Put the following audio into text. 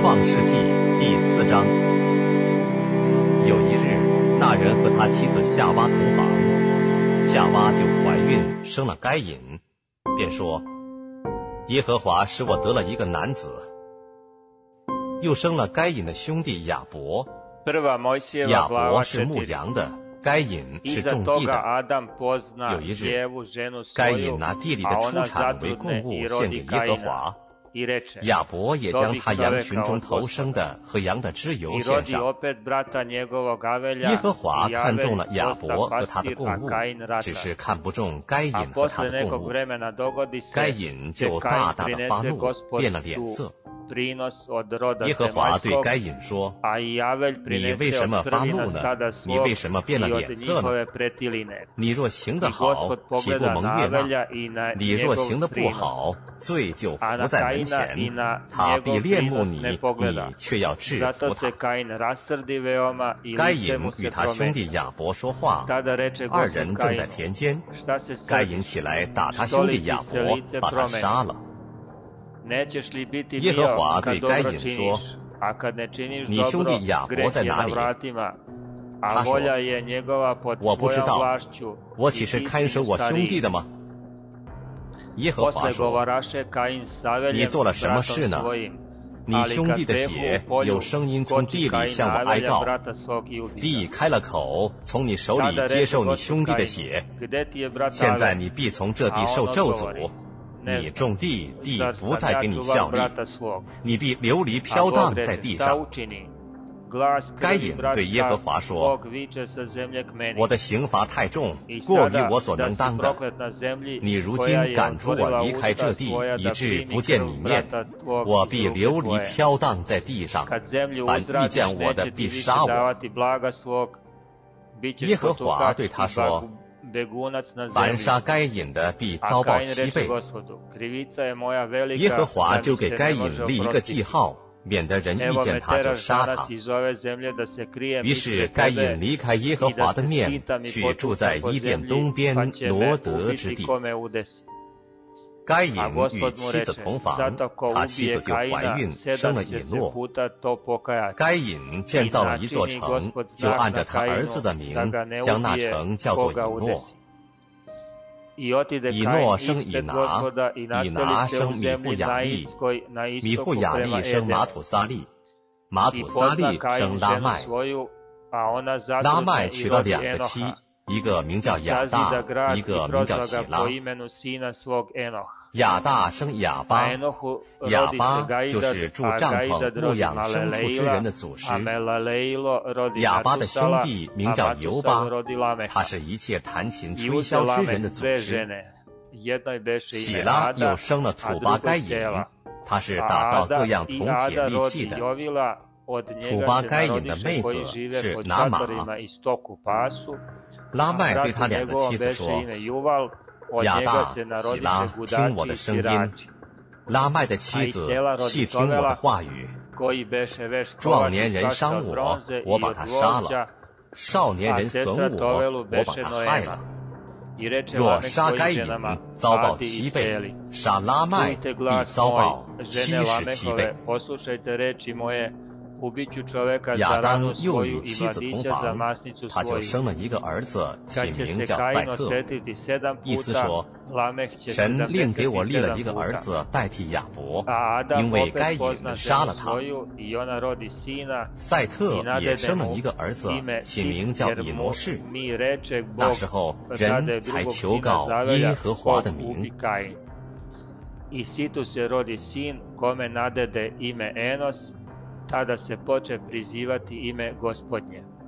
创世纪第四章，有一日，那人和他妻子夏娃同房，夏娃就怀孕，生了该隐，便说：“耶和华使我得了一个男子。”又生了该隐的兄弟亚伯。亚伯是牧羊的，该隐是种地的。有一日，该隐拿地里的出产为供物献给耶和华。亚伯也将他羊群中头生的和羊的脂油献上。耶和华看中了亚伯和他的供物，只是看不中该隐和他的供物。该隐就大大的发怒，变了脸色。耶和华对该隐说：“你为什么发怒呢？你为什么变了脸色呢？你若行得好，岂不蒙悦纳？你若行得不好，罪就伏在门前，他必恋慕你，你却要制服他。”该隐与他兄弟亚伯说话，二人正在田间，该隐起来打他兄弟亚伯，把他杀了。耶和华对该隐说：“你兄弟亚伯在哪里？”他说：“我不知道，我岂是看守我兄弟的吗？”耶和华说：“你做了什么事呢？你兄弟的血有声音从地里向我哀告，地开了口，从你手里接受你兄弟的血。现在你必从这地受咒诅。”你种地，地不再给你效力，你必流离飘荡在地上。该隐对耶和华说：“我的刑罚太重，过于我所能当的。你如今赶出我离开这地，以致不见你面，我必流离飘荡在地上。凡遇见我的，必杀我。”耶和华对他说。凡杀该隐的，必遭报七倍。耶和华就给该隐立一个记号，免得人遇见他就杀他。于是该隐离开耶和华的面，去住在伊甸东边罗德之地。该隐与妻子同房，他妻子就怀孕，生了以诺。该隐建造了一座城，就按着他儿子的名，将那城叫做以诺。以诺生以拿，以拿生米户雅利，米户雅利生马土撒利，马土撒利生拉麦，拉麦娶了两个妻。一个名叫亚大，一个名叫喜拉。亚大生亚巴，亚巴就是住帐篷牧养牲畜之人的祖师。亚巴的兄弟名叫尤巴，他是一切弹琴吹箫之人的祖师。喜拉又生了土巴该隐，他是打造各样铜铁利器的。土巴该隐的妹子是拿玛。拉麦对他两个妻子说：“亚大、喜拉，听我的声音。”拉麦的妻子细听我的话语。壮年人伤我，我把他杀了；少年人损我，我把他害了。若杀该隐，遭报七倍；杀拉麦，必遭报七十七倍。亚当又与妻子同房，他就生了一个儿子，起名叫赛特。意思说，神另给我立了一个儿子代替亚伯，因为该隐杀了他。赛特也生了一个儿子，起名叫以挪士。那 tada se poče prizivati ime gospodnje.